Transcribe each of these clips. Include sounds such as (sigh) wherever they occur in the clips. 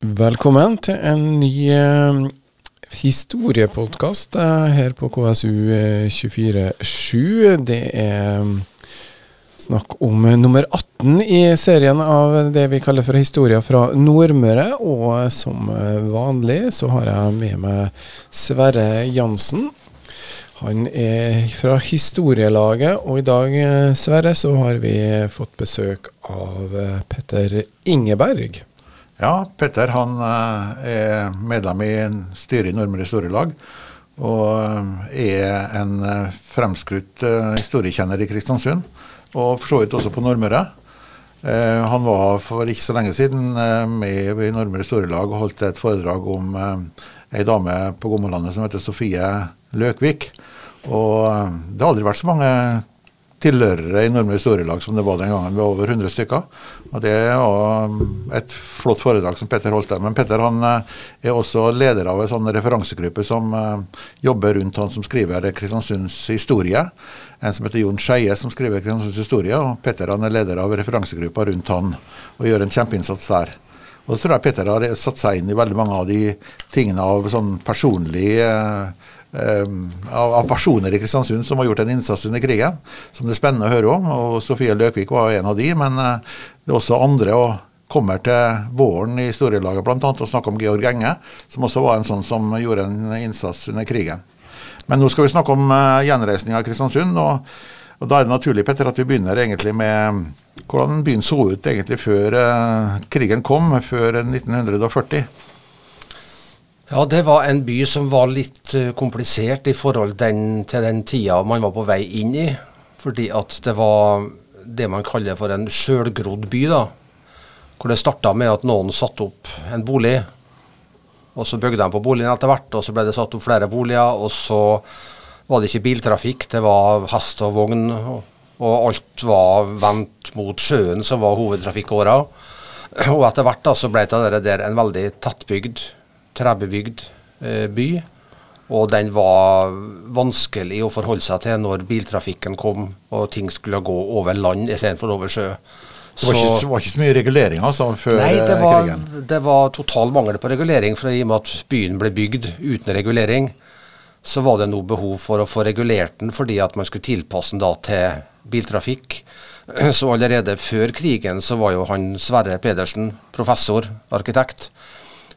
Velkommen til en ny eh, historiepodkast eh, her på KSU eh, 247. Det er mm, snakk om eh, nummer 18 i serien av det vi kaller for historier fra Nordmøre. Og som vanlig så har jeg med meg Sverre Jansen. Han er fra historielaget, og i dag, Sverre, så har vi fått besøk av Petter Ingeberg. Ja, Petter han eh, er medlem i styret i Nordmøre Historielag. Og eh, er en fremskrutt eh, historiekjenner i Kristiansund, og for så vidt også på Nordmøre. Han var for ikke så lenge siden med i Nordmøre Historielag og holdt et foredrag om ei dame på Gommalandet som heter Sofie Løkvik. Og det har aldri vært så mange tilhørere i Nordmøre Historielag som det var den gangen. med over 100 stykker. Og Det er et flott foredrag som Petter holdt der. Men Petter han eh, er også leder av en sånn referansegruppe som eh, jobber rundt han som skriver Kristiansunds historie. En som heter Jon Skeie som skriver Kristiansunds historie. Og Petter han er leder av referansegruppa rundt han og gjør en kjempeinnsats der. Og så tror jeg Petter har satt seg inn i veldig mange av de tingene av sånn personlig eh, Um, av, av, personer i Kristiansund som har gjort en innsats under krigen, som det er spennende å høre om. og Sofie Løkvik var en av de, men uh, det er også andre. og kommer til våren i historielaget bl.a. og snakker om Georg Enge, som også var en sånn som gjorde en innsats under krigen. Men nå skal vi snakke om uh, gjenreisninga av Kristiansund. Og, og, Da er det naturlig Petter, at vi begynner egentlig med hvordan byen så ut egentlig før uh, krigen kom, før 1940. Ja, det var en by som var litt uh, komplisert i forhold den, til den tida man var på vei inn i. Fordi at det var det man kaller for en sjølgrodd by. da. Hvor det starta med at noen satte opp en bolig. Og så bygde de på boligen etter hvert, og så ble det satt opp flere boliger. Og så var det ikke biltrafikk, det var hest og vogn. Og, og alt var vendt mot sjøen, som var hovedtrafikkåra. Og etter hvert da, så ble det der en veldig tettbygd trebebygd eh, by. Og den var vanskelig å forholde seg til når biltrafikken kom og ting skulle gå over land istedenfor over sjø. Det var, ikke, var ikke så mye regulering altså, før nei, det eh, var, krigen? det var total mangel på regulering. For i og med at byen ble bygd uten regulering, så var det nå behov for å få regulert den fordi at man skulle tilpasse den da til biltrafikk. (clears throat) Så allerede før krigen så var jo han Sverre Pedersen, professor, arkitekt,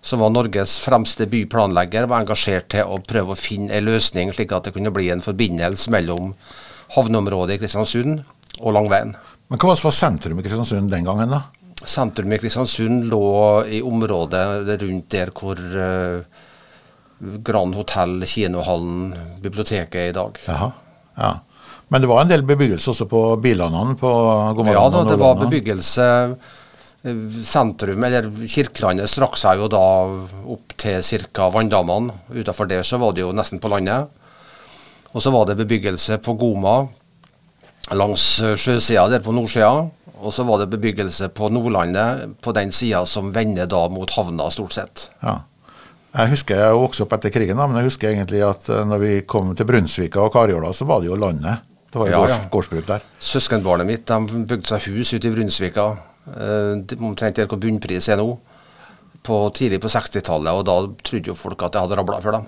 som var Norges fremste byplanlegger, var engasjert til å prøve å finne en løsning slik at det kunne bli en forbindelse mellom havneområdet i Kristiansund og Langveien. Men Hva var sentrum i Kristiansund den gangen? da? Sentrum i Kristiansund lå i området rundt der hvor uh, Grand Hotell, kinohallen, biblioteket er i dag. Jaha, ja. Men det var en del bebyggelse også på bilandene på Gommaland? Ja, da, det var bebyggelse sentrum, eller Kirkelandet, strakk seg jo da opp til ca. Vanndammene. Utenfor der så var det jo nesten på landet. Og så var det bebyggelse på Goma langs sjøsida der på nordsida. Og så var det bebyggelse på Nordlandet på den sida som vender da mot havna, stort sett. Ja. Jeg husker jeg vokste opp etter krigen, da, men jeg husker egentlig at eh, når vi kom til Brunsvika og Karjola, så var det jo landet. Det var jo ja. gårdsbruk der. Søskenbarnet mitt de bygde seg hus ute i Brunsvika. Omtrent der hvor bunnpris er nå. På, tidlig på 60-tallet, og da trodde jo folk at det hadde rabla for dem.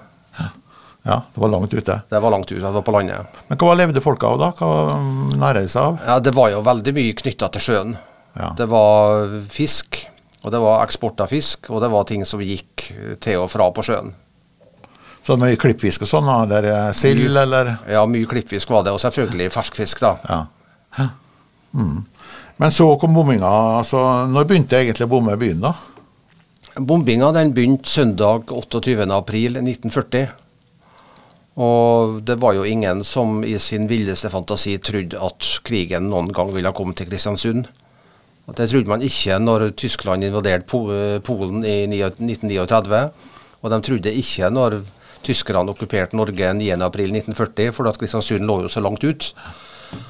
Ja, det var langt ute. Det var langt ute, det var på landet. Men hva levde folk av da? Hva næra de seg av? Ja, Det var jo veldig mye knytta til sjøen. Ja. Det var fisk, og det var eksport av fisk, og det var ting som gikk til og fra på sjøen. Så mye klippfisk og sånn, eller eh, sild, eller? Ja, mye klippfisk var det, og selvfølgelig ferskfisk, da. Ja. Mm. Men så kom bombinga. altså Når begynte egentlig å bomme byen, da? Bombinga den begynte søndag 28.4.1940. Og det var jo ingen som i sin villeste fantasi trodde at krigen noen gang ville komme til Kristiansund. Og det trodde man ikke når Tyskland invaderte Polen i 1939. Og de trodde ikke når tyskerne okkuperte Norge 9.4.1940, for at Kristiansund lå jo så langt ut.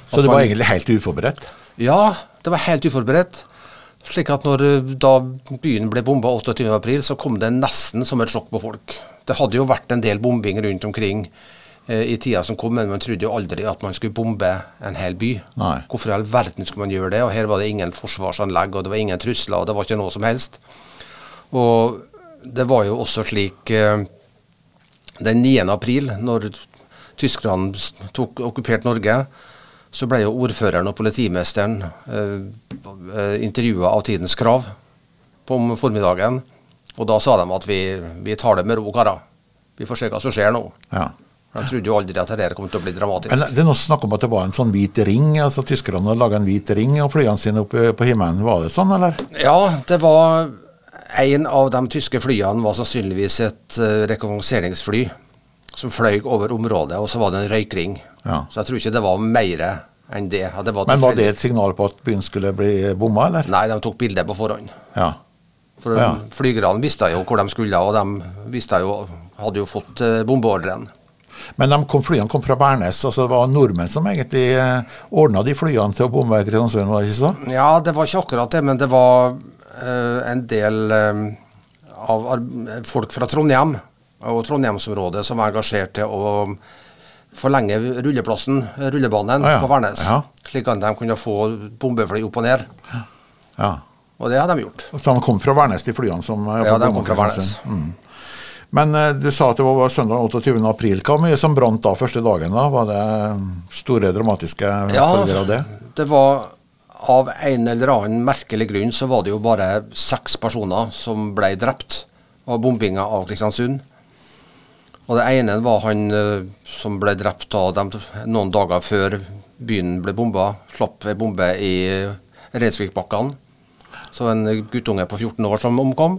Så det var man, egentlig helt uforberedt? Ja, det var helt uforberedt. Slik at når eh, da byen ble bomba 28.4, så kom det nesten som et sjokk på folk. Det hadde jo vært en del bombing rundt omkring eh, i tida som kom, men man trodde jo aldri at man skulle bombe en hel by. Nei. Hvorfor i all verden skulle man gjøre det? Og Her var det ingen forsvarsanlegg, og det var ingen trusler, og det var ikke noe som helst. Og det var jo også slik eh, den 9. april, når tyskerne tok okkupert Norge, så ble jo ordføreren og politimesteren eh, eh, intervjua av Tidens Krav på om formiddagen. Og da sa de at vi, vi tar det med ro, karer. Vi får se hva som skjer nå. Ja. De trodde jo aldri at dette kom til å bli dramatisk. Men det er noe snakk om at det var en sånn hvit ring. altså Tyskerne hadde laga en hvit ring og flyene sine oppe på himmelen. Var det sånn, eller? Ja, det var En av de tyske flyene var sannsynligvis et uh, rekognoseringsfly som fløy over området, og så var det en røykring. Ja. Så jeg tror ikke det var mer enn det. Det var Men var det et signal på at byen skulle bli bomma, eller? Nei, de tok bilde på forhånd. Ja. For Ja. Flygerne visste jo hvor de skulle, og de visste jo, hadde jo fått uh, bombeordren. Men de kom, flyene kom fra Værnes. altså Det var nordmenn som egentlig eh, ordna de flyene til å bombe Kristiansund, var det ikke så? Ja, det var ikke akkurat det, men det var eh, en del eh, av folk fra Trondheim og Trondheimsområdet som var engasjert til å forlenge rulleplassen, rullebanen Ah, ja. på Værnes. Ja. Slik at de kunne få bombefly opp og ned. Ja. Og det har de gjort. Så de kom fra Værnes, de flyene som eh, Ja, de kom fra Værnes. Mm. Men eh, du sa at det var søndag 28. april. Hva mye som brant da første dagen? da? Var det eh, store dramatiske følger av det? det var av en eller annen merkelig grunn så var det jo bare seks personer som ble drept av bombinga av Kristiansund. Og det ene var han eh, som ble drept av dem noen dager før byen ble bomba. Slapp ei bombe i Reinsvikbakkene. Så en guttunge på 14 år som omkom.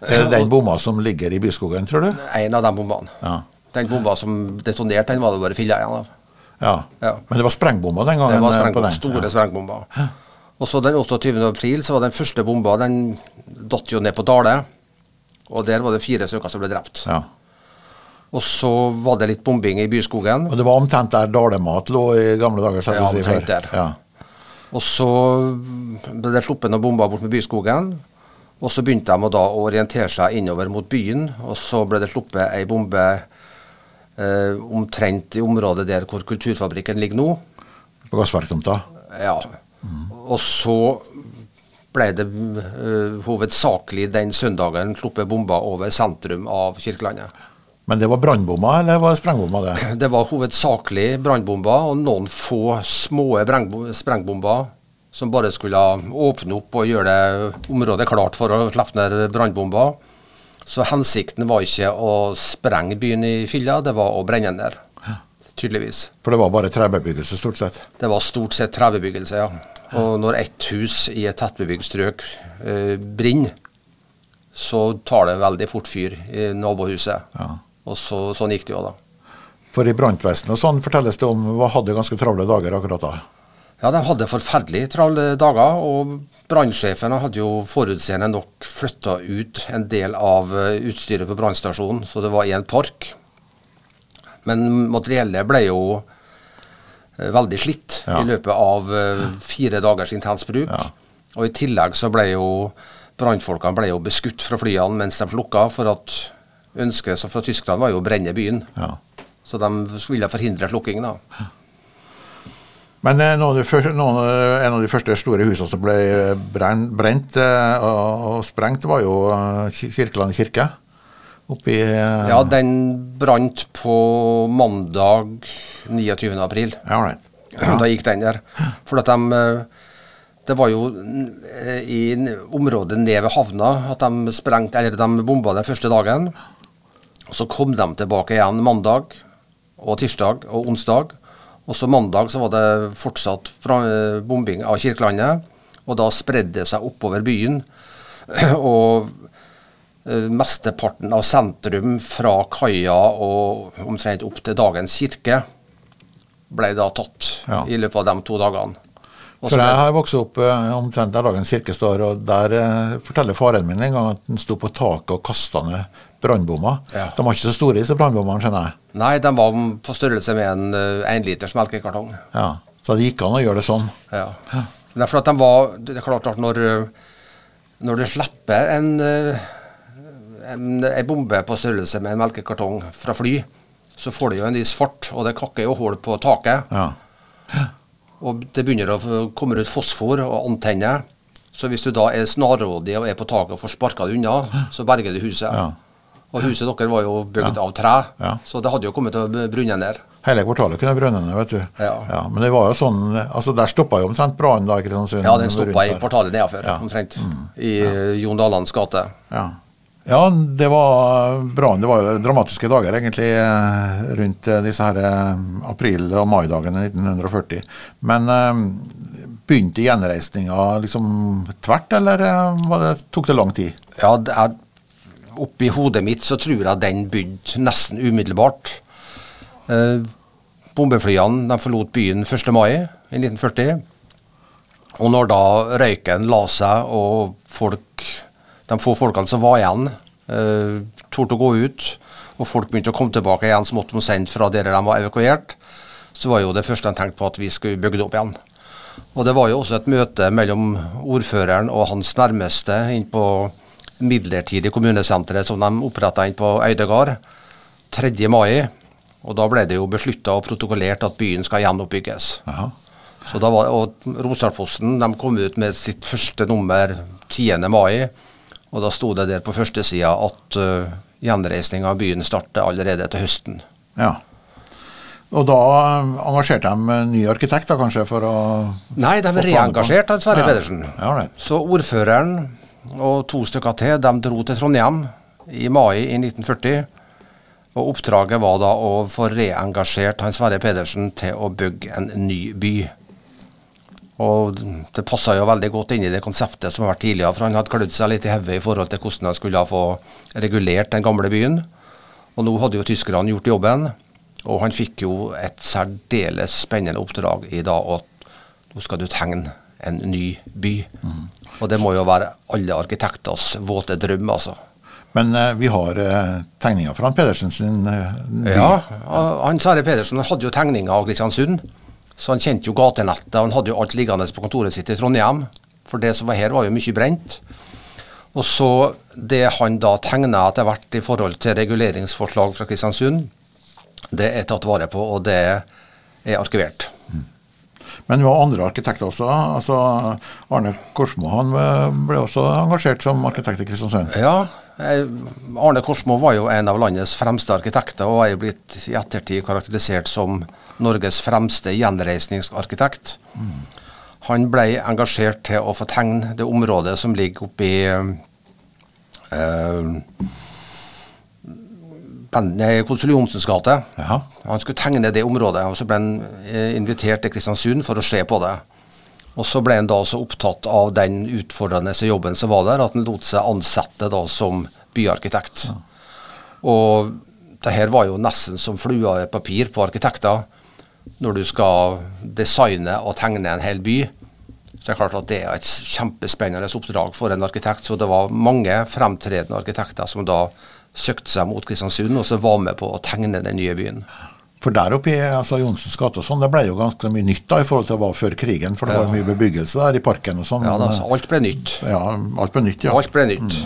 Er det den bomma som ligger i Byskogen, tror du? En av de bombene. Ja. Den bomba som detonerte, den var det bare filla igjen av. ja. Ja. Men det var sprengbomber den gangen? Det var eh, sprengbomber, store Ja. sprengbomber. Og så den 28. april så var den første bomba, den datt jo ned på Dale. Og der var det fire stykker som ble drept. Ja. Og så var det litt bombing i Byskogen. Og det var omtrent der Dalemat lå i gamle dager? Ja, omtrent der. Ja. Og så ble det sluppet noen bomber bort med Byskogen. Og så begynte de å da orientere seg innover mot byen. Og så ble det sluppet ei bombe eh, omtrent i området der hvor Kulturfabrikken ligger nå. På gassverktomta? Ja. Og så ble det uh, hovedsakelig den søndagen sluppet bomber over sentrum av Kirkelandet. Men det var brannbomber, eller var det sprengbommer? det? Det var hovedsakelig brannbomber og noen få små sprengbomber som bare skulle åpne opp og gjøre det området klart for å slippe ned brannbomber. Så hensikten var ikke å sprenge byen i filla, det var å brenne den der. Tydeligvis. For det var bare trebebyggelse, stort sett? Det var stort sett trebebyggelse, ja. Og når ett hus i et tettbebygd strøk eh, brenner, så tar det veldig fort fyr i nabohuset. Ja. Og så, sånn gikk det jo da. For i brannvesenet og sånn fortelles det om hva hadde ganske travle dager akkurat da. Ja, de hadde forferdelig travle dager, og brannsjefen hadde jo forutseende nok flytta ut en del av eh, utstyret på brannstasjonen, så det var i en park. Men materiellet ble jo eh, veldig slitt Ja. i løpet av eh, fire dagers intens bruk. Ja. Og i tillegg så ble jo brannfolkene beskutt fra flyene mens de slukka, for at ønsket så fra Tyskland var jo å brenne byen. Ja. Så de ville forhindre slukking, da. Men eh, noen av de første, noen, eh, en av de første store husene som ble brent, brent eh, og, og sprengt, var jo eh, Kirkeland kirke. Oppi eh, Ja, den brant på mandag 29. april. ja, right. Da gikk den der. For at de eh, Det var jo eh, i området ned ved havna at de sprengte, eller de bomba den første dagen. Og Så kom de tilbake igjen mandag og tirsdag og onsdag. Og så mandag så var det fortsatt eh, bombing av Kirkelandet. Og da spredde det seg oppover byen. (clears throat) Og eh, mesteparten av sentrum fra kaia og omtrent opp til dagens kirke ble da tatt Ja. i løpet av de to dagene. Også For jeg har vokst opp eh, omtrent der dagens kirke står, og der forteller faren min en gang at han sto på taket og kasta ned brannbommer. Ja. De var ikke så store, disse brannbommene, skjønner jeg. Nei, de var på størrelse med en uh, enliters melkekartong. Ja. Så det gikk an å gjøre det sånn. Ja. Det er de var, det er klart at når, eh, når du slipper en, eh, en, en bombe på størrelse med en melkekartong fra fly, så får det jo en viss fart, og det kakker jo hull på taket. Ja. Og det begynner å komme ut fosfor og antenner. Så hvis du da er snarrådig og er på taket og får sparka det unna, så berger du huset. Ja. Og huset deres var jo bygd av tre, Ja. så det hadde jo kommet til å brunne ned. Hele kvartalet kunne brenne ned, vet du. Ja. Men det var jo sånn altså Der stoppa jo omtrent brannen da i Kristiansund. Ja, den stoppa i kvartalet nedenfor, Ja. Mm. omtrent. I Jon Dalands gate. Ja. ja, det var brann. Det var jo dramatiske dager, egentlig, eh, rundt eh, disse her eh, april- og maidagene 1940. Men begynte gjenreisninga liksom tvert, eller var det, tok det lang tid? Ja, det er, oppi hodet mitt så tror jeg den begynte nesten umiddelbart. Eh, bombeflyene de forlot byen 1. mai i 1940. Og når da røyken la seg og folk, de få folkene som var igjen, eh, torde å gå ut, og folk begynte å komme tilbake igjen som måtte de sendt fra der de var evakuert, så var jo det første de tenkte på at vi skulle bygge det opp igjen. Og det var jo også et møte mellom ordføreren og hans nærmeste inn på midlertidig kommunesenteret som de oppretta inn på Øydegard 3. mai. Og da ble det jo beslutta og protokollert at byen skal gjenoppbygges. Jaha. Så da var, og Rosenborg-Posten de kom ut med sitt første nummer 10. mai, og da sto det der på førstesida at uh, gjenreisninga av byen starter allerede til høsten. Ja. Og da eh, engasjerte de ny arkitekt, da kanskje, for å Nei, de få er planer på- reengasjert av Sverre Ja. Pedersen. Ja, right. Så ordføreren og to stykker til de dro til Trondheim i mai i 1940. Og oppdraget var da å få reengasjert Hans Sverre Pedersen til å bygge en ny by. Og det passa jo veldig godt inn i det konseptet som har vært tidligere, for han hadde klødd seg litt i hodet i forhold til hvordan han skulle få regulert den gamle byen. Og nå hadde jo tyskerne gjort jobben, og han fikk jo et særdeles spennende oppdrag i dag Og nå skal du tegne en ny by. Og det må jo være alle arkitekters våte drøm, altså. Men eh, vi har eh, tegninger fra Pedersen sin eh, by. Ja, han Sverre Pedersen hadde jo tegninger av Kristiansund, så han kjente jo gatenettet. Han hadde jo alt liggende på kontoret sitt i Trondheim, for det som var her, var jo mye brent. Og så det han da tegna etter hvert i forhold til reguleringsforslag fra Kristiansund, det er tatt vare på, og det er arkivert. Men vi har andre arkitekter også. altså Arne Korsmo han ble også engasjert som arkitekt i Kristiansund. Ja, Arne Korsmo var jo en av landets fremste arkitekter, og er blitt i ettertid karakterisert som Norges fremste gjenreisningsarkitekt. Han ble engasjert til å få tegne det området som ligger oppi eh, Konsul Johnsens gate. Ja. Han skulle tegne det området, og så ble han eh, invitert til Kristiansund for å se på det. Og så ble han da så opptatt av den utfordrende jobben som var der, at han lot seg ansette da som byarkitekt. Og det her var jo nesten som flua i papir på arkitekter. Når du skal designe og tegne en hel by, så det er klart at det er et kjempespennende oppdrag for en arkitekt. Så det var mange fremtredende arkitekter som da søkte seg mot Kristiansund, og så var med på å tegne den nye byen. For der oppe i altså Johnsens gate og sånn, det ble jo ganske mye nytt da i forhold til det var før krigen. For det var mye bebyggelse der i parken og sånn. Ja, da, så alt ble nytt. eh, ja, alt ble nytt, ja. Alt ble nytt.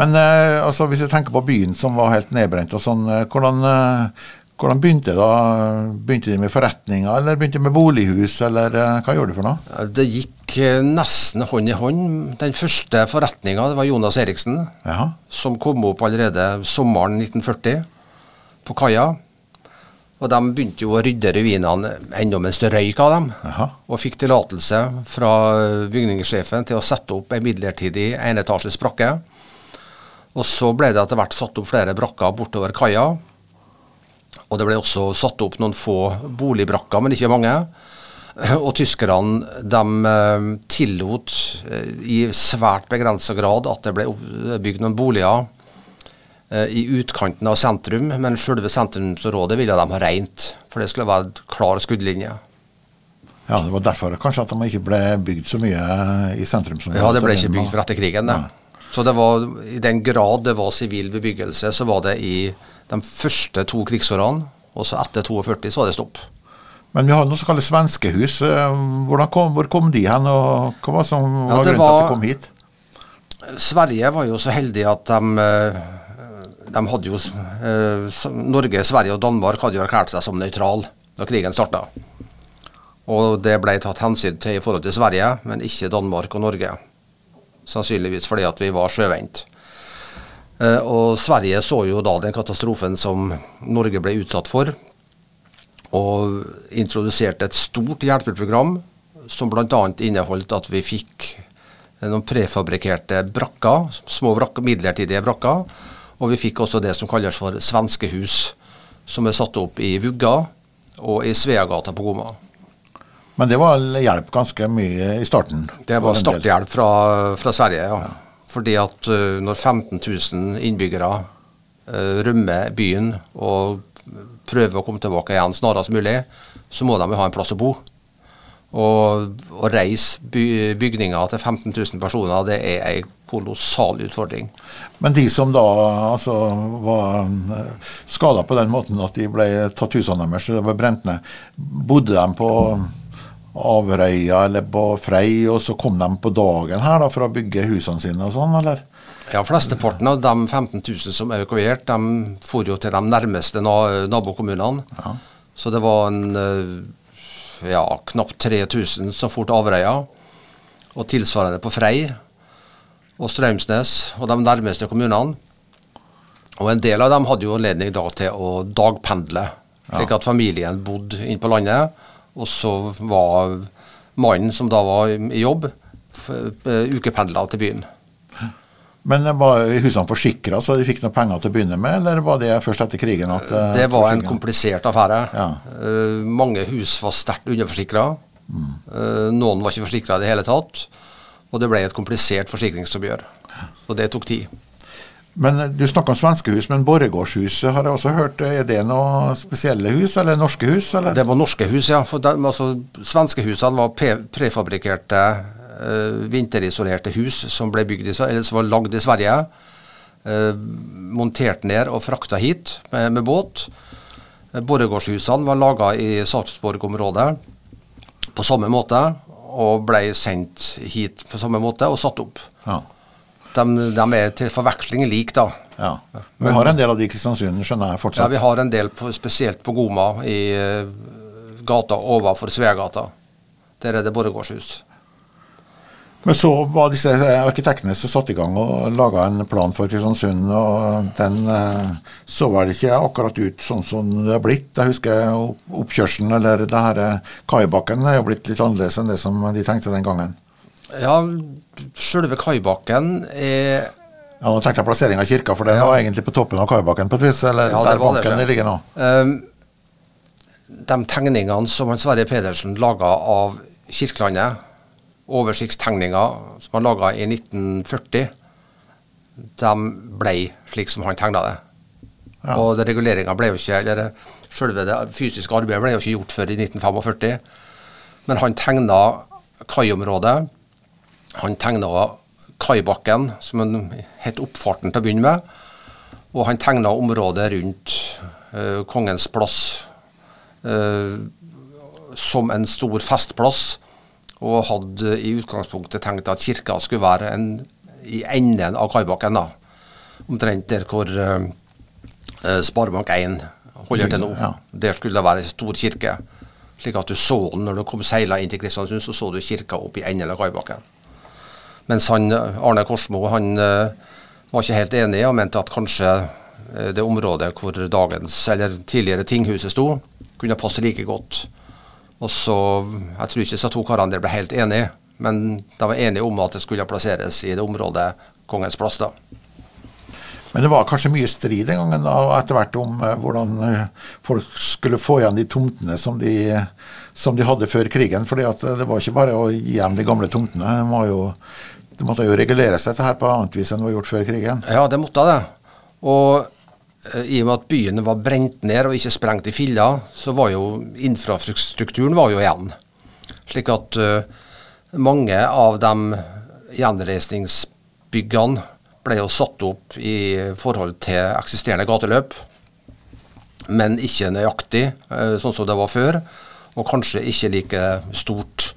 Men eh, altså, hvis jeg tenker på byen som var helt nedbrent og sånn, eh, hvordan, eh, hvordan begynte da? Begynte de med forretninger, eller begynte de med bolighus, eller eh, hva gjorde du for noe? Det gikk eh, nesten hånd i hånd. Den første forretninga var Jonas Eriksen, Jaha. som kom opp allerede sommeren 1940 på kaia. Og de begynte jo å rydde ruinene enda mens det røyk av dem. Jaha. Og fikk tillatelse fra eh, bygningssjefen til å sette opp en midlertidig enetasjes brakke. Og så ble det etter hvert satt opp flere brakker bortover kaia. Og det ble også satt opp noen få boligbrakker, men ikke mange. Og tyskerne de eh, tillot eh, i svært begrensa grad at det ble bygd noen boliger eh, i utkanten av sentrum, men selve sentrumsrådet ville de ha rent. For det skulle være en klar skuddlinje. Ja, Det var derfor kanskje at de ikke ble bygd så mye i sentrum. som Ja, det ble ikke bygd for etter krigen, det. Så det var, i den grad det var sivil bebyggelse, så var det i de første to krigsårene. Og så etter 42 så var det stopp. Men vi har noe som kalles svenskehus. Eh, kom, hvor kom de hen, og hva var som var ja, grunnen til at de kom hit? Sverige var jo så heldig at de, eh, de hadde jo eh, Norge, Sverige og Danmark hadde jo erklært seg som nøytral da krigen starta. Og det ble tatt hensyn til i forhold til Sverige, men ikke Danmark og Norge. Sannsynligvis fordi at vi var sjøvendt. Eh, og Sverige så jo da den katastrofen som Norge ble utsatt for, og introduserte et stort hjelpeprogram som bl.a. inneholdt at vi fikk noen prefabrikerte brakker, små brakker, midlertidige brakker. Og vi fikk også det som kalles for svenskehus, som er satt opp i Vugga og i Sveagata på Goma. Men det var hjelp ganske mye i starten? Det var starthjelp fra, fra Sverige, ja. ja. Fordi at uh, når 15 000 innbyggere uh, rømmer byen og prøver å komme tilbake igjen snarest mulig, så må de jo ha en plass å bo. Og å reise by, bygninger til 15 000 personer, det er en kolossal utfordring. Men de som da altså, var skada på den måten at de ble tatt husene deres, det var brent ned, bodde de på Averøya eller på Frei, og så kom de på dagen her da, for å bygge husene sine og sånn, eller? Ja, Flesteparten av de 15 000 som er evakuert, de for jo til de nærmeste nabokommunene. Ja. Så det var en eh, ja, knapt 3000 som for til Averøya, og tilsvarende på Frei og Straumsnes og de nærmeste kommunene. Og en del av dem hadde jo anledning da til å dagpendle, slik at familien bodde inne på landet og så var mannen, som da var i jobb, ukependla til byen. Men var husene forsikra, så de fikk noe penger til å begynne med, eller var det først etter krigen? at eh, Det var en komplisert affære. Ja. Uh, mange hus var sterkt underforsikra. Mm. Uh, noen var ikke forsikra i det hele tatt. Og det ble et komplisert forsikringsoppgjør. Og det tok tid. Men Du snakker om svenskehus, men Borregaardshuset har jeg også hørt. Er det noe spesielle hus, eller norske hus? Eller? Det var norske hus, ja. For de, altså, Svenskehusene var prefabrikerte, uh, vinterisolerte hus som ble bygd i, eller som var lagd i Sverige. Uh, montert ned og frakta hit med, med båt. Borregaardshusene var laga i Sarpsborg-området på samme måte, og ble sendt hit på samme måte og satt opp. Ja de, de, er til forveksling lik, da. Ja. Vi har en del av de i Kristiansund, skjønner jeg fortsatt? Ja, vi har en del på, spesielt på Goma, i uh, gata overfor Sveagata. Der er det borregårdshus. Men så var disse arkitektene som satte i gang og laga en plan for Kristiansund, og den uh, så vel ikke akkurat ut sånn som det har blitt. Jeg husker oppkjørselen, eller det her eh, kaibakken, er jo blitt litt annerledes enn det som de tenkte den gangen. Ja, selve kaibakken er ja, Nå tenkte jeg plassering av kirka, for den ja. var egentlig på toppen av kaibakken på et vis? Eller ja, der banken det, ligger nå? Um, de tegningene som Sverre Pedersen laga av Kirkelandet, oversiktstegninger som han laga i 1940, de ble slik som han tegna det. Ja. Og reguleringa ble jo ikke eller Selve det fysiske arbeidet ble jo ikke gjort før i 1945. Men han tegna kaiområdet han tegna kaibakken, som han het oppfarten til å begynne med. Og han tegna området rundt uh, Kongens plass uh, som en stor festplass. Og hadde i utgangspunktet tenkt at kirka skulle være en, i enden av kaibakken. da. Omtrent der hvor uh, Sparebank 1 holder til nå. Ja. Der skulle det være en stor kirke. Slik at du så den når du kom seila inn til Kristiansund, så så du kirka opp i enden av kaibakken. Mens han, Arne Korsmo han uh, var ikke helt enig og mente at kanskje uh, det området hvor dagens, eller tidligere tinghuset sto, kunne passe like godt. Og så, Jeg tror ikke disse to karene ble helt enige, men de var enige om at det skulle plasseres i det området Kongens plass. da. Men det var kanskje mye strid den gangen da, etter hvert om uh, hvordan folk skulle få igjen de tomtene som de, som de hadde før krigen. fordi det var ikke bare å gi dem de gamle tomtene. Det det måtte jo reguleres dette her på annet vis enn det var gjort før krigen? Ja, det måtte det. Og uh, i og med at byen var brent ned og ikke sprengt i filler, så var jo infrastrukturen var jo igjen. Slik at uh, mange av de gjenreisningsbyggene ble jo satt opp i forhold til eksisterende gateløp, men ikke nøyaktig uh, sånn som det var før, og kanskje ikke like stort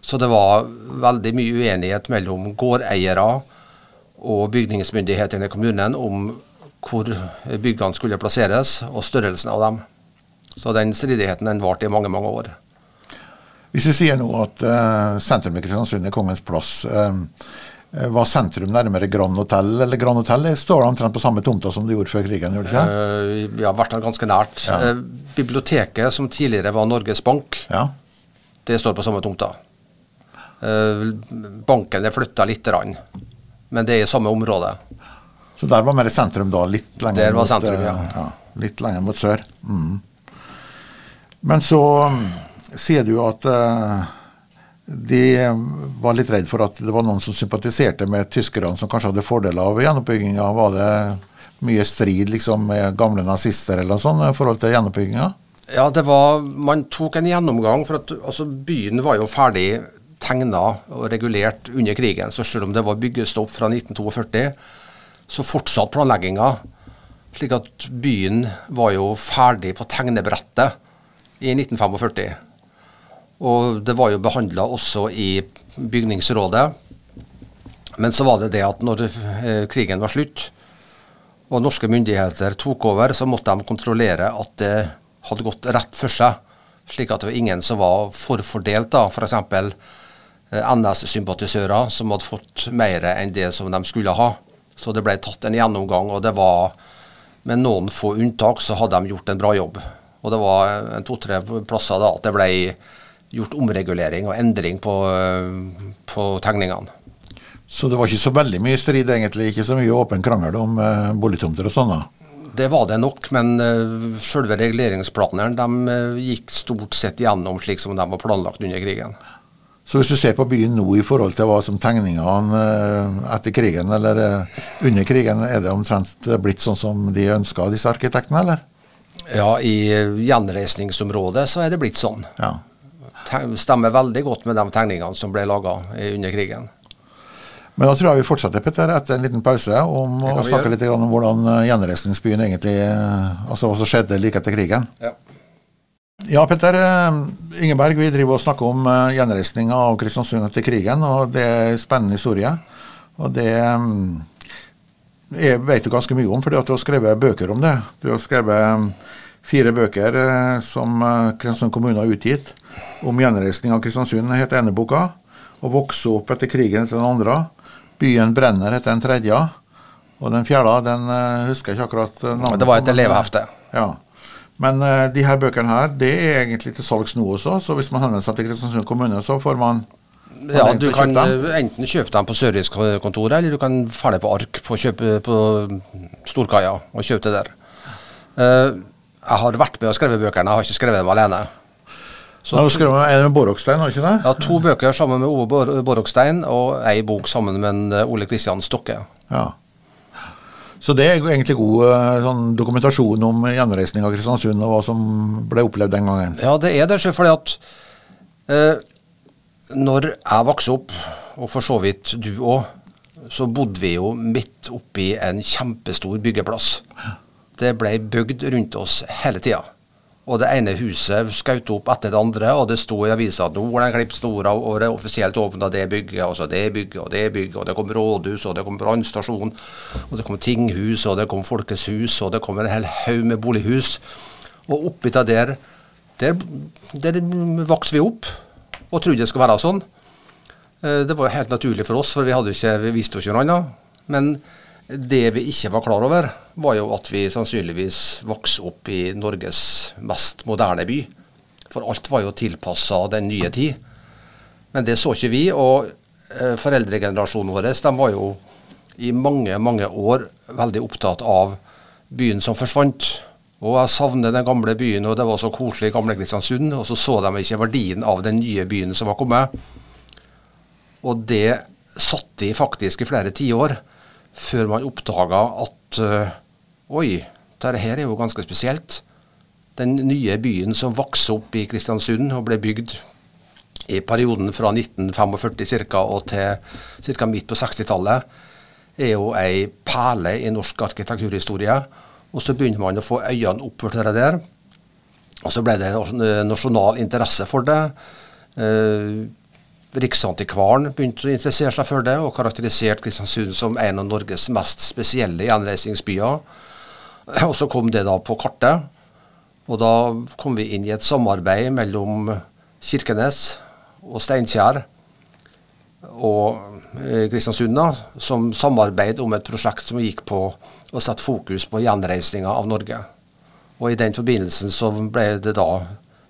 så det var veldig mye uenighet mellom gårdeiere og bygningsmyndighetene i kommunen om hvor byggene skulle plasseres, og størrelsen av dem. Så den stridigheten den varte i mange, mange år. Hvis vi sier nå at uh, sentrum i Kristiansund er Kongens plass, uh, var sentrum nærmere Grand Hotel eller Grand Hotel? Står det omtrent på samme tomta som det gjorde før krigen? gjorde det ikke? Uh, ja, i hvert fall ganske nært. Ja. Uh, biblioteket, som tidligere var Norges Bank, ja. det står på samme tomta. Uh, banken er flytta lite grann, men det er i samme område. Så der var mer sentrum da? Litt lenger, mot, sentrum, ja. ja. litt lenger mot sør. Mm. Men så um, sier du at de var litt redd for at det var noen som sympatiserte med tyskerne, som kanskje hadde fordeler av gjenoppbygginga. Var det mye strid liksom, med gamle nazister eller sånt i forhold til gjenoppbygginga? Ja, det var, man tok en gjennomgang. for at altså, Byen var jo ferdig tegna og regulert under krigen. Så selv om det var byggestopp fra 1942, så fortsatte planlegginga. Slik at byen var jo ferdig på tegnebrettet i 1945. Og det var jo behandla også i bygningsrådet. Men så var det det at når eh, krigen var slutt, og norske myndigheter tok over, så måtte de kontrollere at det hadde gått rett for seg. Slik at det var ingen som var forfordelt. da, F.eks. Eh, NS-sympatisører som hadde fått mer enn det som de skulle ha. Så det ble tatt en gjennomgang, og det var med noen få unntak så hadde de gjort en bra jobb. Og det var to-tre plasser da at det ble gjort omregulering og endring på, på tegningene. Så det var ikke så veldig mye strid, egentlig? Ikke så mye åpen krangel om uh, boligtomter og sånn? Det var det nok, men uh, selve reguleringsplanene de, uh, gikk stort sett gjennom slik som de var planlagt under krigen. Så hvis du ser på byen nå i forhold til hva som tegningene eh, etter krigen eller eh, under krigen, er det omtrent blitt sånn som de ønska, disse arkitektene, eller? Ja, i gjenreisningsområdet så er det blitt sånn. Ja. Stemmer veldig godt med de tegningene som ble laga under krigen. Men da tror jeg vi fortsetter Petter, etter en liten pause om å snakke litt om hvordan eh, gjenreisningsbyen egentlig Altså hva som skjedde like etter krigen. Ja. Ja, Petter eh, Ingeberg, vi driver og snakker om gjenreisninga av Kristiansund etter krigen. og Det er en spennende historie. Og det jeg vet du ganske mye om, fordi at du har skrevet bøker om det. Du har skrevet fire bøker uh, som Kristiansund kommune har utgitt om gjenreisning av Kristiansund. Heter ene boka. 'Å vokse opp etter krigen' heter den andre. 'Byen brenner' heter den tredje. Og den fjerde den husker jeg ikke akkurat navnet Det var et elevhefte. Ja. Men uh, de her bøkene her, det er egentlig til salgs nå også. Så hvis man henvender seg til Kristiansund kommune, så får man ja, du kan enten kjøpe dem på servicekontoret, eller du kan dra på ark på, kjøpe, på Storkaia og kjøpe det der. Uh, jeg har vært med og skrevet bøkene, jeg har ikke skrevet dem alene. Så, Nå skrev er det med Borokstein, har ikke det? Ja, to bøker sammen med Ove Borokstein, og ei bok sammen med eh, Ole Kristian Stokke. Ja. Så det er egentlig god eh, sånn, dokumentasjon om gjenreisning av Kristiansund og hva som ble opplevd den gangen. Ja, det er det. Fordi at eh, når jeg vokste opp, og for så vidt du òg, så bodde vi jo midt oppi en kjempestor byggeplass. Det ble bygd rundt oss hele tida. Og det ene huset skjøt opp etter det andre, og det sto i avisa at nå den klippet store, og det offisielt åpna det bygget, og så det bygget, og det bygget, og det kom rådhus, og det kom brannstasjon, og det kom tinghus, og det kom Folkets hus, og det kom en hel haug med bolighus. Og oppi der, der, der vokste vi opp og trodde det skulle være sånn. Eh, det var jo helt naturlig for oss, for vi, ikke, vi visste jo ikke noe annet. Men det vi ikke var klar over, var jo at vi sannsynligvis vokste opp i Norges mest moderne by. For alt var jo tilpassa den nye tid. Men det så ikke vi. Og eh, foreldregenerasjonen vår de var jo i mange, mange år veldig opptatt av byen som forsvant. Og jeg savner den gamle byen, og det var så koselig i gamle Kristiansund. Og så så de ikke verdien av den nye byen som var kommet. Og det satt de faktisk i flere tiår før man oppdaga at uh, Oi, dette her er jo ganske spesielt. Den nye byen som vokste opp i Kristiansund og ble bygd i perioden fra 1945 ca. og til ca. midt på 60-tallet, er jo ei perle i norsk arkitekturhistorie. Og så begynner man å få øynene opp for det der. Og så ble det nasjonal interesse for det. Riksantikvaren begynte å interessere seg for det, og karakteriserte Kristiansund som en av Norges mest spesielle gjenreisningsbyer. (clears throat) Og så kom det da på kartet. Og da kom vi inn i et samarbeid mellom Kirkenes og Steinkjer og eh, Kristiansund, som samarbeid om et prosjekt som gikk på å sette fokus på gjenreisninga av Norge. Og I den forbindelsen så ble det da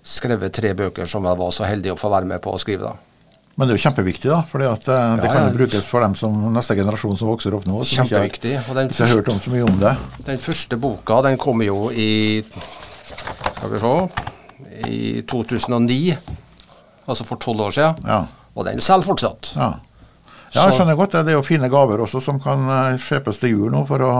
skrevet tre bøker som jeg var så heldig å få være med på å skrive. da. Men det er jo kjempeviktig, da. For det Ja, kan jo brukes for dem som neste generasjon som vokser opp nå. Som Kjempeviktig. Og den ikke har hørt om så mye om det. Den første boka den kom jo i Skal vi se I 2009. Altså for tolv år siden. Ja. Og den selger fortsatt. Ja. ja, jeg skjønner godt det. Det er jo fine gaver også som kan eh, kjøpes til jul nå for å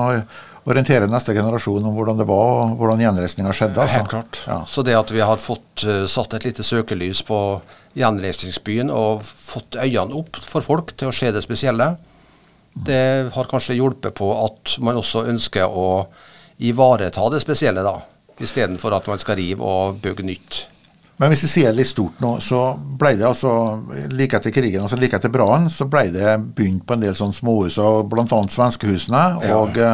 orientere neste generasjon om hvordan det var, og hvordan gjenreisninga skjedde. altså. Helt klart. Ja. Så det at vi har fått uh, satt et lite søkelys på gjenreisningsbyen og fått øynene opp for folk til å se det spesielle, det har kanskje hjulpet på at man også ønsker å ivareta det spesielle, da. Istedenfor at man skal rive og bygge nytt. Men hvis vi sier litt stort nå, så ble det altså like etter krigen, altså like etter brannen, så ble det begynt på en del sånne småhus, og bl.a. svenskehusene og ja.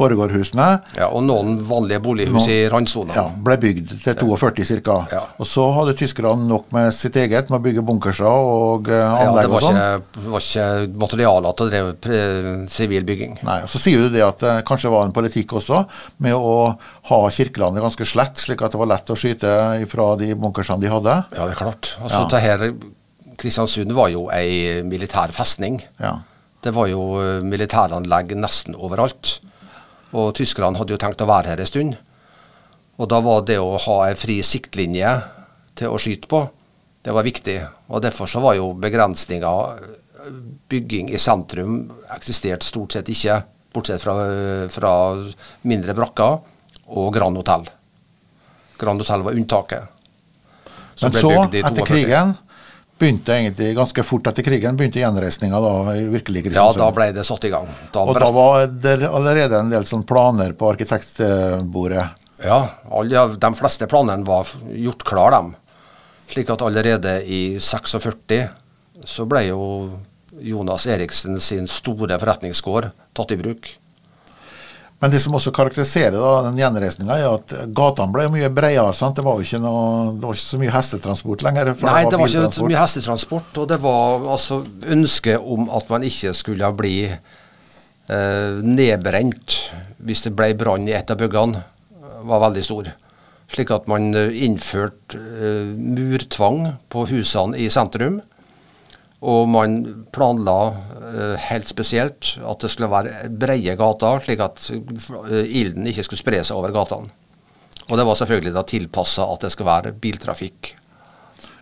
borgårdhusene. Ja, og noen vanlige bolighus i randsona. Ja, ble bygd til 42 ca. Ja. Og så hadde tyskerne nok med sitt eget, med å bygge bunkerser og eh, anlegg og sånn. Ja, det var ikke materialer til å drive sivil bygging. Nei, og Så sier du det at det kanskje var en politikk også, med å ha Kirkelandet ganske slett, slik at det var lett å skyte fra de bunkersene de hadde. Ja, det er klart. Altså, Ja. det her, Kristiansund var jo ei militær festning. Ja. Det var jo eh, militæranlegg nesten overalt. Og tyskerne hadde jo tenkt å være her en stund. Og da var det å ha ei fri siktlinje til å skyte på, det var viktig. Og derfor så var jo begrensninga Bygging i sentrum eksisterte stort sett ikke, bortsett fra, fra mindre brakker og Grand Hotell. Grand Hotell var unntaket. Men så, etter krigen, begynte egentlig ganske fort etter krigen begynte gjenreisninga da virkelig virkelig Ja, da ble det satt i gang. Da og da var det allerede en del sånn planer på arkitektbordet. Ja, alle, de fleste planene var gjort klar, dem. Slik at allerede i 46 så ble jo Jonas Eriksen sin store forretningsgård tatt i bruk. Men det som også karakteriserer da, den gjenreisninga, er at gatene ble mye bredere. sant? Det var jo ikke, noe, det var ikke så mye hestetransport lenger. Nei, det var ikke så mye hestetransport, og det var altså ønsket om at man ikke skulle bli eh, nedbrent hvis det ble brann i et av byggene, var veldig stor. Slik at man eh, innførte eh, murtvang på husene i sentrum. Og man planla uh, helt spesielt at det skulle være breie gater, slik at eh, ilden ikke skulle spre seg over gatene. Og det var selvfølgelig da tilpassa at det skulle være biltrafikk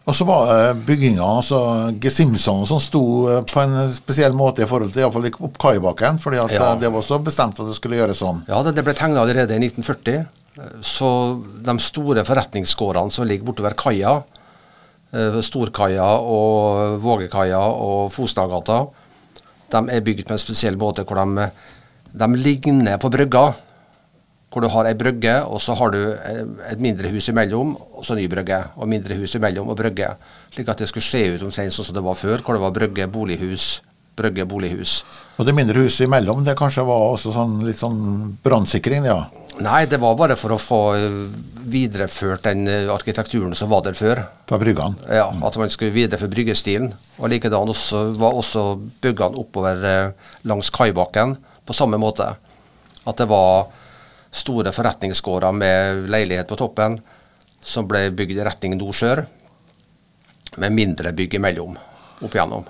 Og så var eh, bygginga, altså gesimsene som sto på en spesiell måte i forhold til iallfall opp Kaibakken, fordi at Ja. det var så bestemt at det skulle gjøres sånn. Ja, det, det ble tegna allerede i 1940. Så de store forretningsgårdene som ligger bortover kaia, Storkaia og Vågekaia og Fosnagata, de er bygd på en spesiell måte hvor de, de ligner på brygga. Hvor du har ei brygge, og så har du eh, et mindre hus imellom, og så ny brygge. Og mindre hus imellom og brygge. Slik at det skulle se ut omtrent sånn som det var før, hvor det var brygge, bolighus, brygge, bolighus. Og det mindre huset imellom, det kanskje var også sånn, litt sånn brannsikring, ja. Nei, det var bare for å få eh, videreført den eh, arkitekturen som var der før. På bryggene. Ja, At man skulle videreføre bryggestilen. Og likedan også, var også byggene oppover eh, langs kaibakken på samme måte. At det var store forretningsgårder med leilighet på toppen som ble bygd i retning nord-sør, med mindre bygg imellom opp igjennom.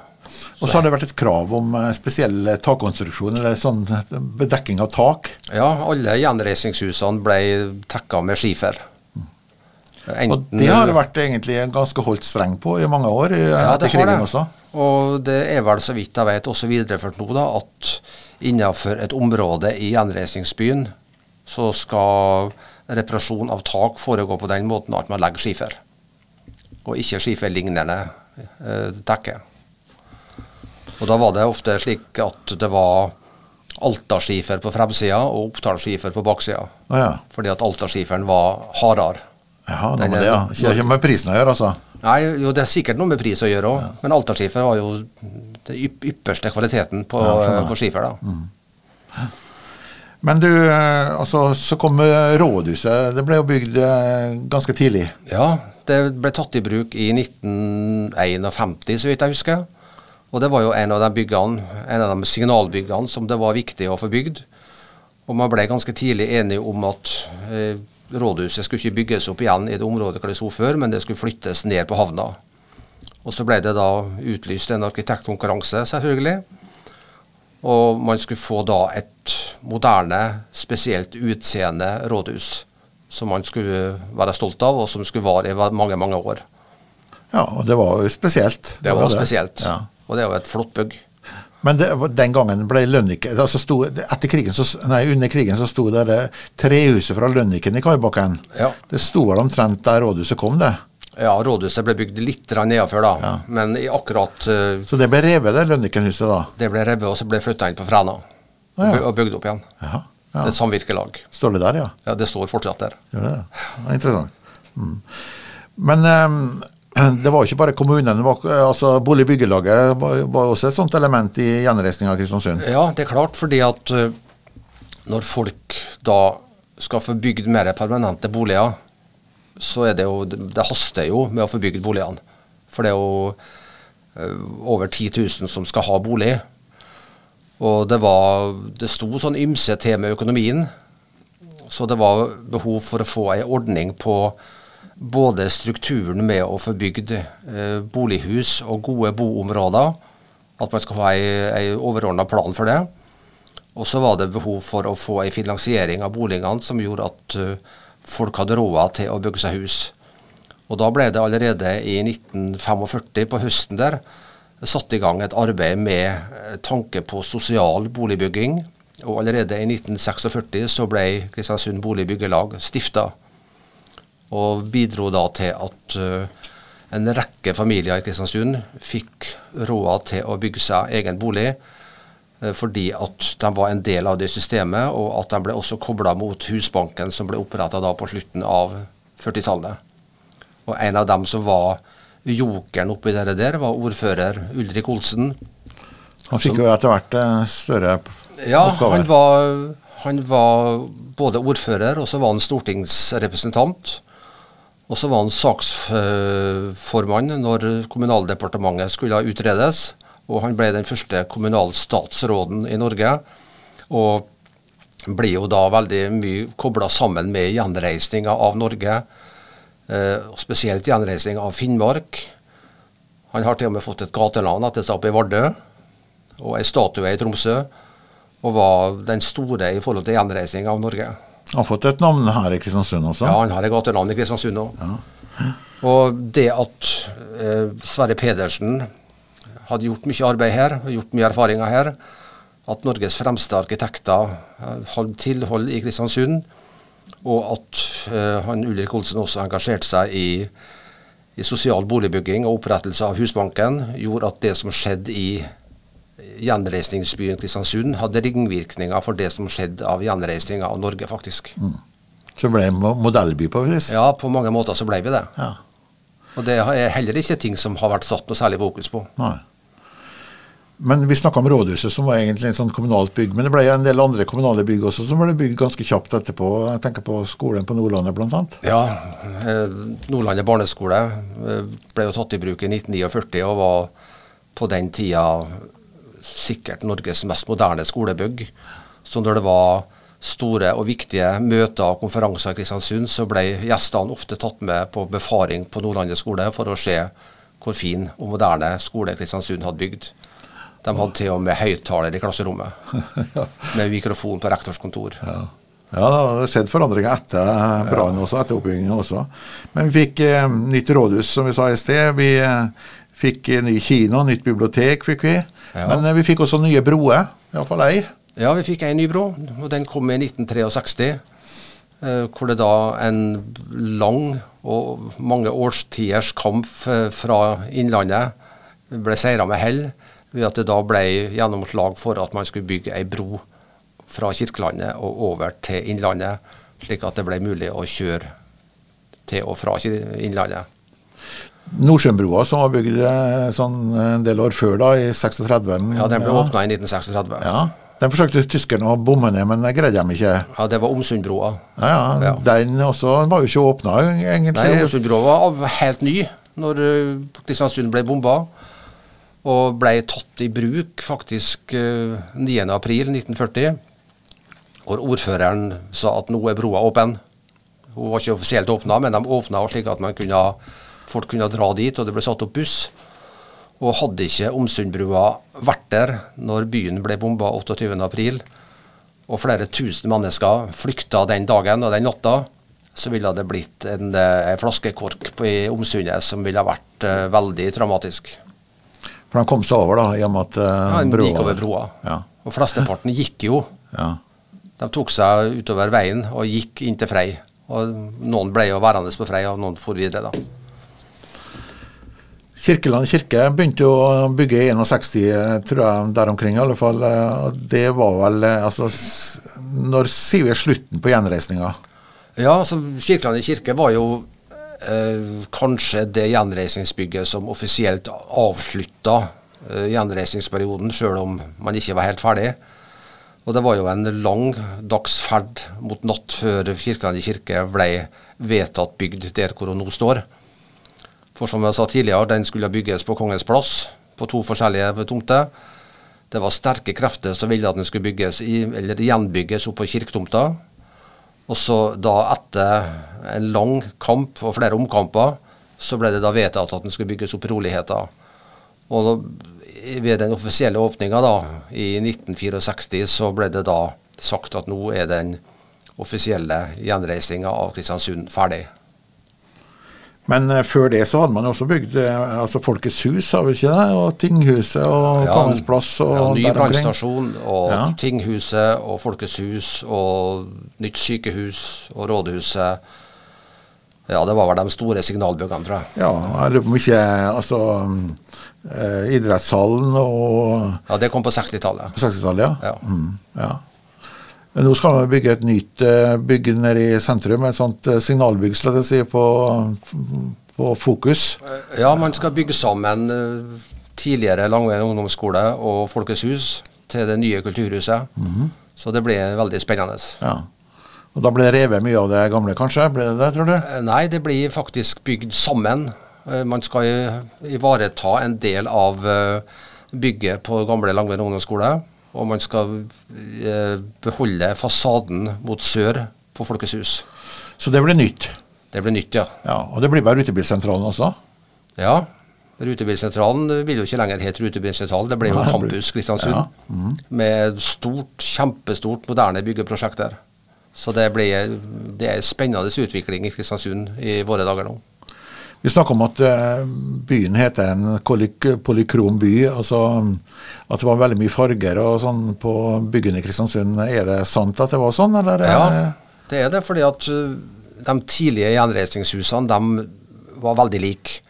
Og så har det vært et krav om eh, spesiell takkonstruksjon, eller sånn bedekking av tak. Ja, alle gjenreisningshusene ble tekka med skifer. Og det har det vært egentlig ganske holdt streng på i mange år, Ja, etter krigen det. også. Og det er vel så vidt jeg vet også videreført nå da, at innenfor et område i gjenreisningsbyen så skal reparasjon av tak foregå på den måten at man legger skifer. Og ikke skiferlignende eh, dekke. Og da var det ofte slik at det var altarskifer på fremsida og opptalsskifer på baksida. Ah, ja. Fordi at altarskiferen var hardere. Jaha, noe med det, ja. Ikke, ikke med prisen å gjøre, altså. Nei, jo, det er sikkert noe med pris å gjøre òg, men altarskifer var jo den ypperste kvaliteten på, Ja, på skifer. da. Men du, eh, altså, så kom eh, rådhuset. Det ble jo bygd eh, ganske tidlig. Ja, det ble tatt i bruk i 1951, så vidt jeg husker. Og det var jo en av de byggene, en av de signalbyggene som det var viktig å få bygd. Og man ble ganske tidlig enige om at eh, rådhuset skulle ikke bygges opp igjen i det området hvor det sto før, men det skulle flyttes ned på havna. Og så ble det da utlyst en arkitektkonkurranse, selvfølgelig. Og man skulle få da et moderne, spesielt utseende rådhus. Som man skulle være stolt av, og som skulle vare i mange, mange år. Ja, og det var jo spesielt. Det var, det. spesielt. Ja. Og det er jo et flott bygg. Men det, den gangen ble Lønniken altså sto, etter krigen så, nei, Under krigen så sto det trehuset fra Lønniken i kaibakken. Ja. Det sto vel omtrent der rådhuset kom, det? Ja, rådhuset ble bygd litt nedenfor, da. Ja. Men i akkurat uh, Så det ble revet, det Lønnikenhuset, da? Det ble revet, og så ble flytta inn på Fræna. Ah, ja. Og bygd opp igjen. Ja. Det er samvirkelag. Står det der, ja? Ja, det står fortsatt der. Gjør det? det er interessant. Mm. Men um, det var ikke bare kommunen. Var, altså Boligbyggelaget var, var, også et sånt element i gjenreisninga av Kristiansund? Ja, det er klart. fordi at uh, når folk da skal få bygd mer permanente boliger, så er det jo Det haster jo med å få bygd boligene. For det er jo over 10 000 som skal ha bolig. Og det var Det sto sånn ymse til med økonomien. Så det var behov for å få ei ordning på både strukturen med å få bygd uh, bolighus og gode boområder. At man skal ha en overordna plan for det. Og så var det behov for å få en finansiering av boligene som gjorde at uh, folk hadde råd til å bygge seg hus. Og da ble det allerede i 1945, på høsten der, satt i gang et arbeid med eh, tanke på sosial boligbygging. Og allerede i 1946 så ble Kristiansund Boligbyggelag stifta. Og bidro da til at uh, en rekke familier i Kristiansund fikk råd til å bygge seg egen bolig. Eh, fordi at de var en del av det systemet, og at de ble også kobla mot Husbanken, som ble oppretta på slutten av 40-tallet. Og en av dem som var jokeren oppi det der, var ordfører Ulrik Olsen. Han fikk jo etter hvert eh, større ja, oppgaver. Han var, han var både ordfører, og så var han stortingsrepresentant. Og så var han saksformann når Kommunaldepartementet skulle utredes. Og han ble den første kommunalstatsråden i Norge. Og blir jo da veldig mye kobla sammen med gjenreisninga av Norge. Eh, spesielt gjenreisninga av Finnmark. Han har til og med fått et gateland etter seg oppe i Vardø. Og ei statue i Tromsø. Og var den store i forhold til gjenreisning av Norge. Han har fått et navn her i Kristiansund også? Ja, han har et gatenavn i Kristiansund òg. Ja. Og det at eh, Sverre Pedersen hadde gjort mye arbeid her, gjort mye erfaringer her. At Norges fremste arkitekter eh, hadde tilhold i Kristiansund. Og at eh, han Ulrik Olsen også engasjerte seg i, i, sosial boligbygging og opprettelse av Husbanken, gjorde at det som skjedde i gjenreisningsbyen Kristiansund, hadde ringvirkninger for det som skjedde av gjenreisninga av Norge, faktisk. Mm. Så ble det modellby på vis? Ja, på mange måter så ble vi det. Ja. Og det er heller ikke ting som har vært satt noe særlig fokus på. Nei. Men vi snakka om rådhuset, som var egentlig en sånn kommunalt bygg. Men det ble en del andre kommunale bygg også som ble bygd ganske kjapt etterpå. Jeg tenker på skolen på Nordlandet bl.a. Ja, eh, Nordlandet barneskole eh, ble jo tatt i bruk i 1949 og var på den tida sikkert Norges mest moderne skolebygg. Så når det var store og viktige møter og konferanser i Kristiansund, så ble gjestene ofte tatt med på befaring på Nordlandet skole for å se hvor fin og moderne skole Kristiansund hadde bygd. De hadde til og med høyttaler i klasserommet. (laughs) ja. Med mikrofon på rektors kontor. Ja. ja, det har skjedd forandringer etter brannen også, etter oppbyggingen også. Men vi fikk eh, nytt rådhus, som vi sa i sted. Vi eh, fikk eh, ny kino, nytt bibliotek fikk vi. Ja. Men eh, vi fikk også nye broer, iallfall ei. Ja, vi fikk ei ny bro, og den kom i 1963. Eh, hvor det da en lang og mange årstiders kamp fra Innlandet ble seira med hell ved at det da ble gjennomslag for at man skulle bygge ei bro fra Kirkelandet og over til Innlandet, slik at det ble mulig å kjøre til og fra Innlandet. Nordsjøbrua, som var bygd eh, sånn en del år før, da, i 36 Ja, den ble ja. åpna i 1936. Ja. Den forsøkte tyskerne å bomme ned, men det greide de ikke. Ja, Det var Omsundbrua. Ja, ja, Ja. Den også var jo ikke åpna, egentlig. Nei, Omsundbrua var helt ny når eh, Kristiansund ble bomba. Og ble tatt i bruk faktisk eh, 9.4.1940. Hvor ordføreren sa at nå er broa åpen. Hun var ikke offisielt åpna, men de åpna slik at man kunne, folk kunne dra dit, og det ble satt opp buss. Og hadde ikke Omsundbrua vært der når byen ble bomba 28.4, og flere tusen mennesker flykta den dagen og den natta, så ville det blitt en, eh, en flaskekork på, i Omsundet som ville vært uh, veldig traumatisk. For de kom seg over, da, i og med at uh, Han gikk over broa. Ja. Og flesteparten gikk jo. (laughs) ja. De tok seg utover veien og gikk inn til Frei. Og noen ble jo værende på Frei, og noen for videre, da. Kirkeland kirke begynte å bygge i 61, tror jeg, der omkring i alle fall. Eh, Det var vel eh, altså Når sier vi slutten på gjenreisninga? Ja, altså Kirkelandet kirke var jo eh, kanskje det gjenreisningsbygget som offisielt avslutta eh, gjenreisningsperioden, sjøl om man ikke var helt ferdig. Og det var jo en lang dagsferd mot natt før Kirkelandet kirke ble vedtatt bygd der hvor hun nå står. For som jeg sa tidligere, den skulle bygges på Kongens plass, på to forskjellige tomter. Det var sterke krefter som ville at den skulle bygges i, eller gjenbygges oppå kirketomta. Og så da etter en lang kamp og flere omkamper, så ble det da vedtatt at den skulle bygges opp i roligheter. Og da, ved den offisielle åpninga i 1964, så ble det da sagt at nå er den offisielle gjenreisinga av Kristiansund ferdig. Men eh, før det så hadde man jo også bygd eh, altså Folkets hus, har vi ikke det? Og Tinghuset og Ja, Kongens plass og ja, ny brannstasjon og Ja. Tinghuset og Folkets hus og nytt sykehus og rådhuset. Ja, det var vel de store signalbyggene, tror jeg. Ja, jeg lurer på om ikke altså eh, idrettshallen og Ja, Det kom på 60-tallet. på 60-tallet, ja. Ja. Mm, ja. Nå skal man bygge et nytt eh, bygg nede i sentrum, et sånt eh, signalbygg skal jeg si, på, på Fokus. Ja, man skal bygge sammen eh, tidligere Langveien ungdomsskole og Folkets hus til det nye kulturhuset. Så det blir veldig spennende. Ja. Og Da ble det revet mye av det gamle, kanskje? Ble det det, tror du? Nei, det blir faktisk bygd sammen. Man skal ivareta en del av bygget på gamle Langveien ungdomsskole. Og man skal eh, beholde fasaden mot sør på Folkets hus. Så det blir nytt. Det blir nytt, ja. Ja, Og det blir bare rutebilsentralen også? Ja. Rutebilsentralen vil jo ikke lenger hete Rutebilsentralen, det blir jo Campus Kristiansund. Ja, Mm. Med stort, kjempestort, moderne byggeprosjekt der. Så det, ble, det er en spennende utvikling i Kristiansund i våre dager nå. Vi snakker om at eh, byen heter en polykrom by. altså At det var veldig mye farger og sånn på byggene i Kristiansund. Er det sant at det var sånn, eller? Ja, eh, det er det, fordi at uh, de tidlige gjenreisningshusene de var veldig like.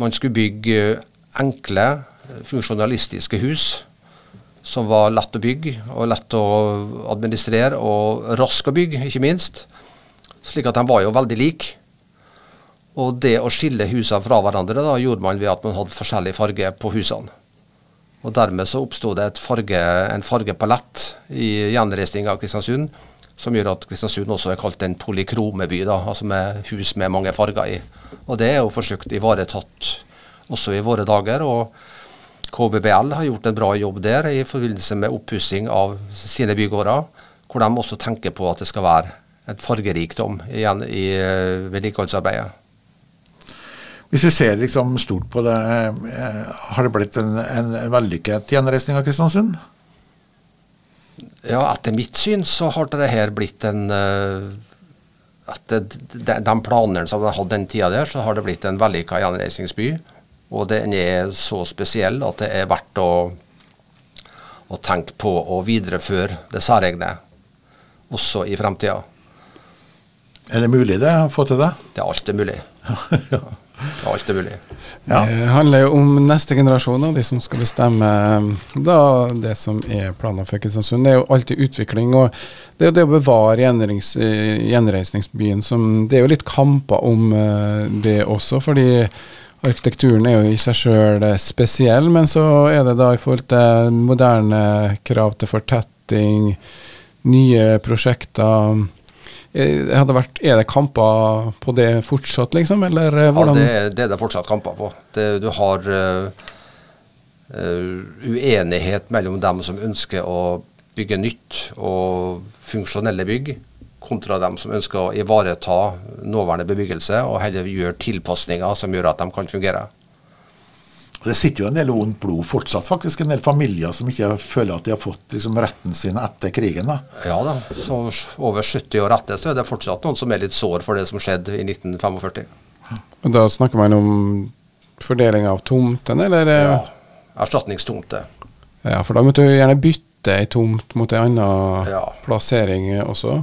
Man skulle bygge enkle, funksjonalistiske hus som var lett å bygge og lett å administrere og rask å bygge, ikke minst. Slik at de var jo veldig like. Og det å skille husene fra hverandre da, gjorde man ved at man hadde forskjellig farge på husene. Og Dermed så oppsto det et farge, en fargepalett i gjenreisninga av Kristiansund som gjør at Kristiansund også er kalt en polykromeby, da, altså med hus med mange farger i. Og Det er jo forsøkt ivaretatt også i våre dager. og KBBL har gjort en bra jobb der i forbindelse med oppussing av sine bygårder, hvor de også tenker på at det skal være et fargerikdom igjen i eh, vedlikeholdsarbeidet. Hvis vi ser liksom stort på det, eh, har det blitt en, en vellykket gjenreisning av Kristiansund? Ja, etter mitt syn så har det her blitt en eh, Etter de, planene som de hadde den tida der, så har det blitt en vellykka gjenreisningsby. Og den er så spesiell at det er verdt å, å tenke på å videreføre det særegne også i fremtida. Er det mulig det, å få til det? Det er alltid mulig. (laughs) Det er mulig. Ja. Det handler jo om neste generasjon, og de som skal bestemme da, det som er planer for Kristiansund. Det er jo alltid utvikling. og Det er jo det å bevare gjenreis, eh, gjenreisningsbyen som Det er jo litt kamper om eh, det også. fordi arkitekturen er jo i seg sjøl spesiell, men så er det da i forhold til moderne krav til fortetting, nye prosjekter eh, vært, Er det kamper på det fortsatt, liksom? Eller Ja, det, det er det fortsatt kamper på. Det, du har uh, uh, uenighet mellom dem som ønsker å bygge nytt og funksjonelle bygg, kontra dem som ønsker å ivareta nåværende bebyggelse og heller gjøre tilpasninger som gjør at de kan fungere. Det sitter jo en del ondt blod fortsatt, faktisk. En del familier som ikke føler at de har fått liksom, retten sin etter krigen. da. Ja da, så over 70 år etter så er det fortsatt noen som er litt sår for det som skjedde i 1945. Og da snakker man om fordeling av tomtene, eller? eh, Ja. Erstatningstomte. Ja, for da måtte du gjerne bytte ei tomt mot ei anna Ja. plassering også.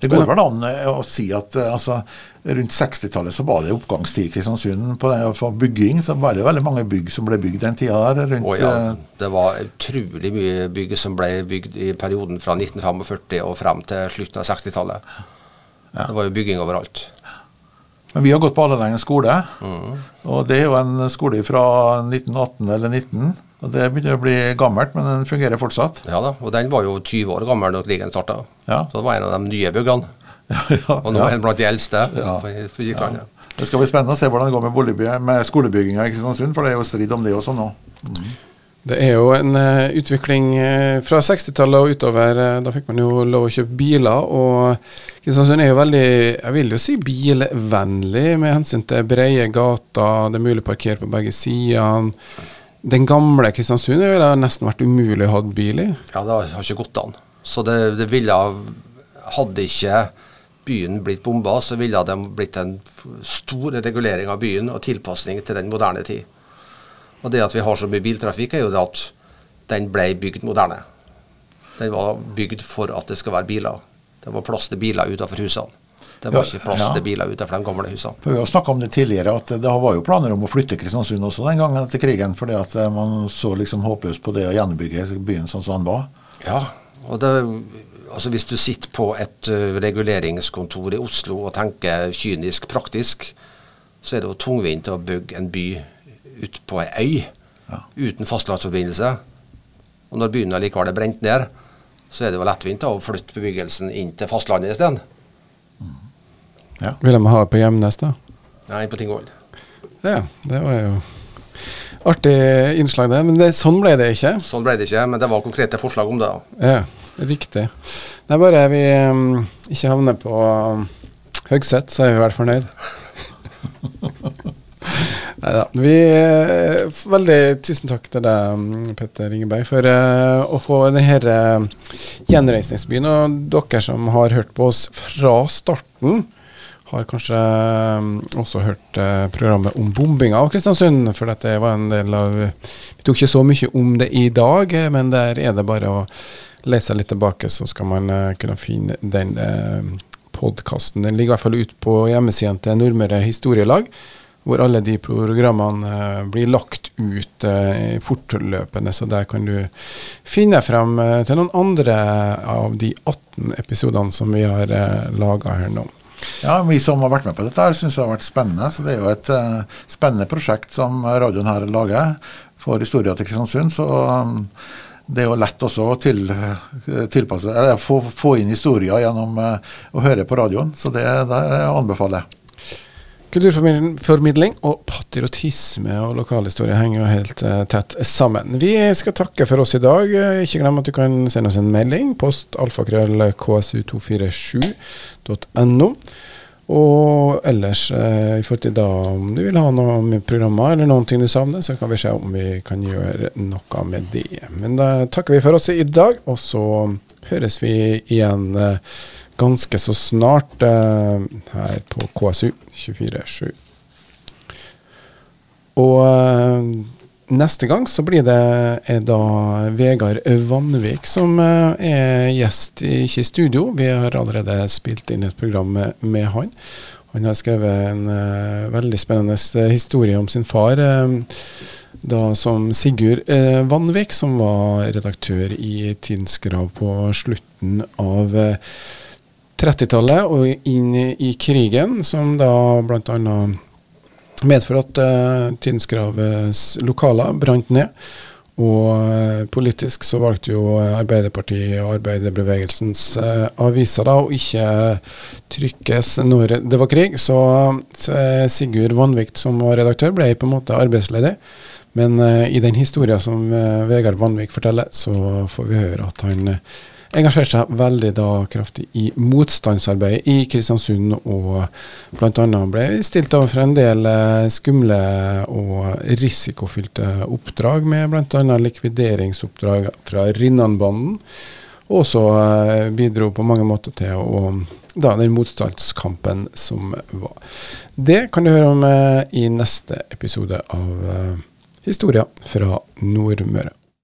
Det går vel an eh, å si at eh, altså, rundt 60-tallet så var det oppgangstid i Kristiansund på det, for bygging. Så var det veldig mange bygg som ble bygd den tida der. rundt... Ja, eh, det var utrolig mye bygg som ble bygd i perioden fra 1945 og frem til slutten av 60-tallet. Det var jo bygging overalt. Men vi har gått på Allelengen skole, Mm. og det er jo en skole fra 1918 eller 19. Og Det begynner å bli gammelt, men den fungerer fortsatt. Ja da, og den var jo 20 år gammel når krigen starta. Ja. Så det var en av de nye byggene. Ja, Og nå er den blant de eldste Ja. for på Kirkelandet. Det skal bli spennende å se hvordan det går med, med skolebygginga i Kristiansund, for det er jo strid om det også nå. Det er jo en uh, utvikling uh, fra 60-tallet og utover. Uh, da fikk man jo lov å kjøpe biler. Og Kristiansund er jo veldig, jeg vil jo si bilvennlig med hensyn til breie gater. Det er mulig å parkere på begge sidene. Den gamle Kristiansund ville det nesten vært umulig å ha bil i. Ja, det har ikke gått an. Så det, det ville ha- Hadde ikke byen blitt bomba, så ville det blitt en stor regulering av byen og tilpasning til den moderne tid. Og det at vi har så mye biltrafikk, er jo det at den ble bygd moderne. Den var bygd for at det skal være biler. Det var plass til biler utenfor husene. Det var ikke plass til biler utenfor de gamle husene. For Vi har snakka om det tidligere, at det var jo planer om å flytte Kristiansund også den gangen etter krigen, fordi at eh, man så liksom håpløst på det å gjenbygge byen sånn som den var. Ja, og det, altså hvis du sitter på et reguleringskontor i Oslo og tenker kynisk praktisk, så er det jo tungvint å bygge en by ut på ei øy Ja. uten fastlandsforbindelse. Og når byen allikevel er brent ned, så er det jo lettvint å flytte bebyggelsen inn til fastlandet isteden. Ja. Vil de ha det på Gjemnes, da? Nei, på Tingvoll. Ja, det var jo artig innslag, det. Men det, sånn ble det ikke. Sånn ble det ikke, men det var konkrete forslag om det. da. Ja, riktig. Det er bare vi um, ikke havner på um, Høgset, så er vi vel fornøyd. (laughs) Neida. Vi eh, Veldig tusen takk til deg, um, Petter Ingeberg, for uh, å få denne uh, gjenreisningsbyen. Og dere som har hørt på oss fra starten, har kanskje um, også hørt uh, programmet om bombinga av Kristiansund. For dette var en del av Vi tok ikke så mye om det i dag, eh, men der er det bare å lese litt tilbake, så skal man eh, kunne finne den uh, podkasten. Den ligger i hvert fall ute på hjemmesiden til Nordmøre Historielag, hvor alle de programmene eh, blir lagt ut eh, fortløpende. Så der kan du finne frem eh, til noen andre av de 18 episodene som vi har laga her nå. Ja, Vi som har vært med på dette, her syns det har vært spennende. så Det er jo et eh, spennende prosjekt som radioen her lager for historia til Kristiansund. så um, det er jo lett også å til, eh, tilpasse, eller få, få inn historier gjennom eh, å høre på radioen. Så det der anbefaler jeg. Kulturformidling og patriotisme og lokalhistorie henger jo helt eh, tett sammen. Vi skal takke for oss i dag. Ikke glem at du kan sende oss en melding. Post alfakrøll.ksu247.no. Og ellers, eh, i forhold til da om du vil ha noen programmer eller noen ting du savner, så kan vi se om vi kan gjøre noe med det. Men da takker vi for oss i dag, og så høres vi igjen eh, ganske så snart eh, her på KSU 24-7. Og eh, neste gang så blir det er da Vegard Vanvik som eh, er gjest, ikke i studio. Vi har allerede spilt inn et program med, han. Han har skrevet en eh, veldig spennende eh, historie om sin far. eh, da som Sigurd eh, Vanvik, som var redaktør i Tidens Grav på slutten av eh, 30-tallet og inn i krigen, som da bl.a. medførte at uh, Tynskravets lokaler brant ned. Og uh, politisk så valgte jo Arbeiderpartiet og arbeiderbevegelsens uh, aviser da å ikke trykkes når det var krig. Så uh, Sigurd Vanvik, som var redaktør, ble på en måte arbeidsledig. Men i den historien som Vegard Vanvik forteller, så får vi høre at han engasjerte seg veldig da kraftig i motstandsarbeidet i Kristiansund, og bl.a. ble stilt overfor en del eh, skumle og risikofylte oppdrag, med bl.a. likvideringsoppdrag fra Rinnanbanden. Og også eh, bidro på mange måter til å, da, den motstandskampen som var. Det kan du høre om eh, i neste episode av Historia fra Nordmøre.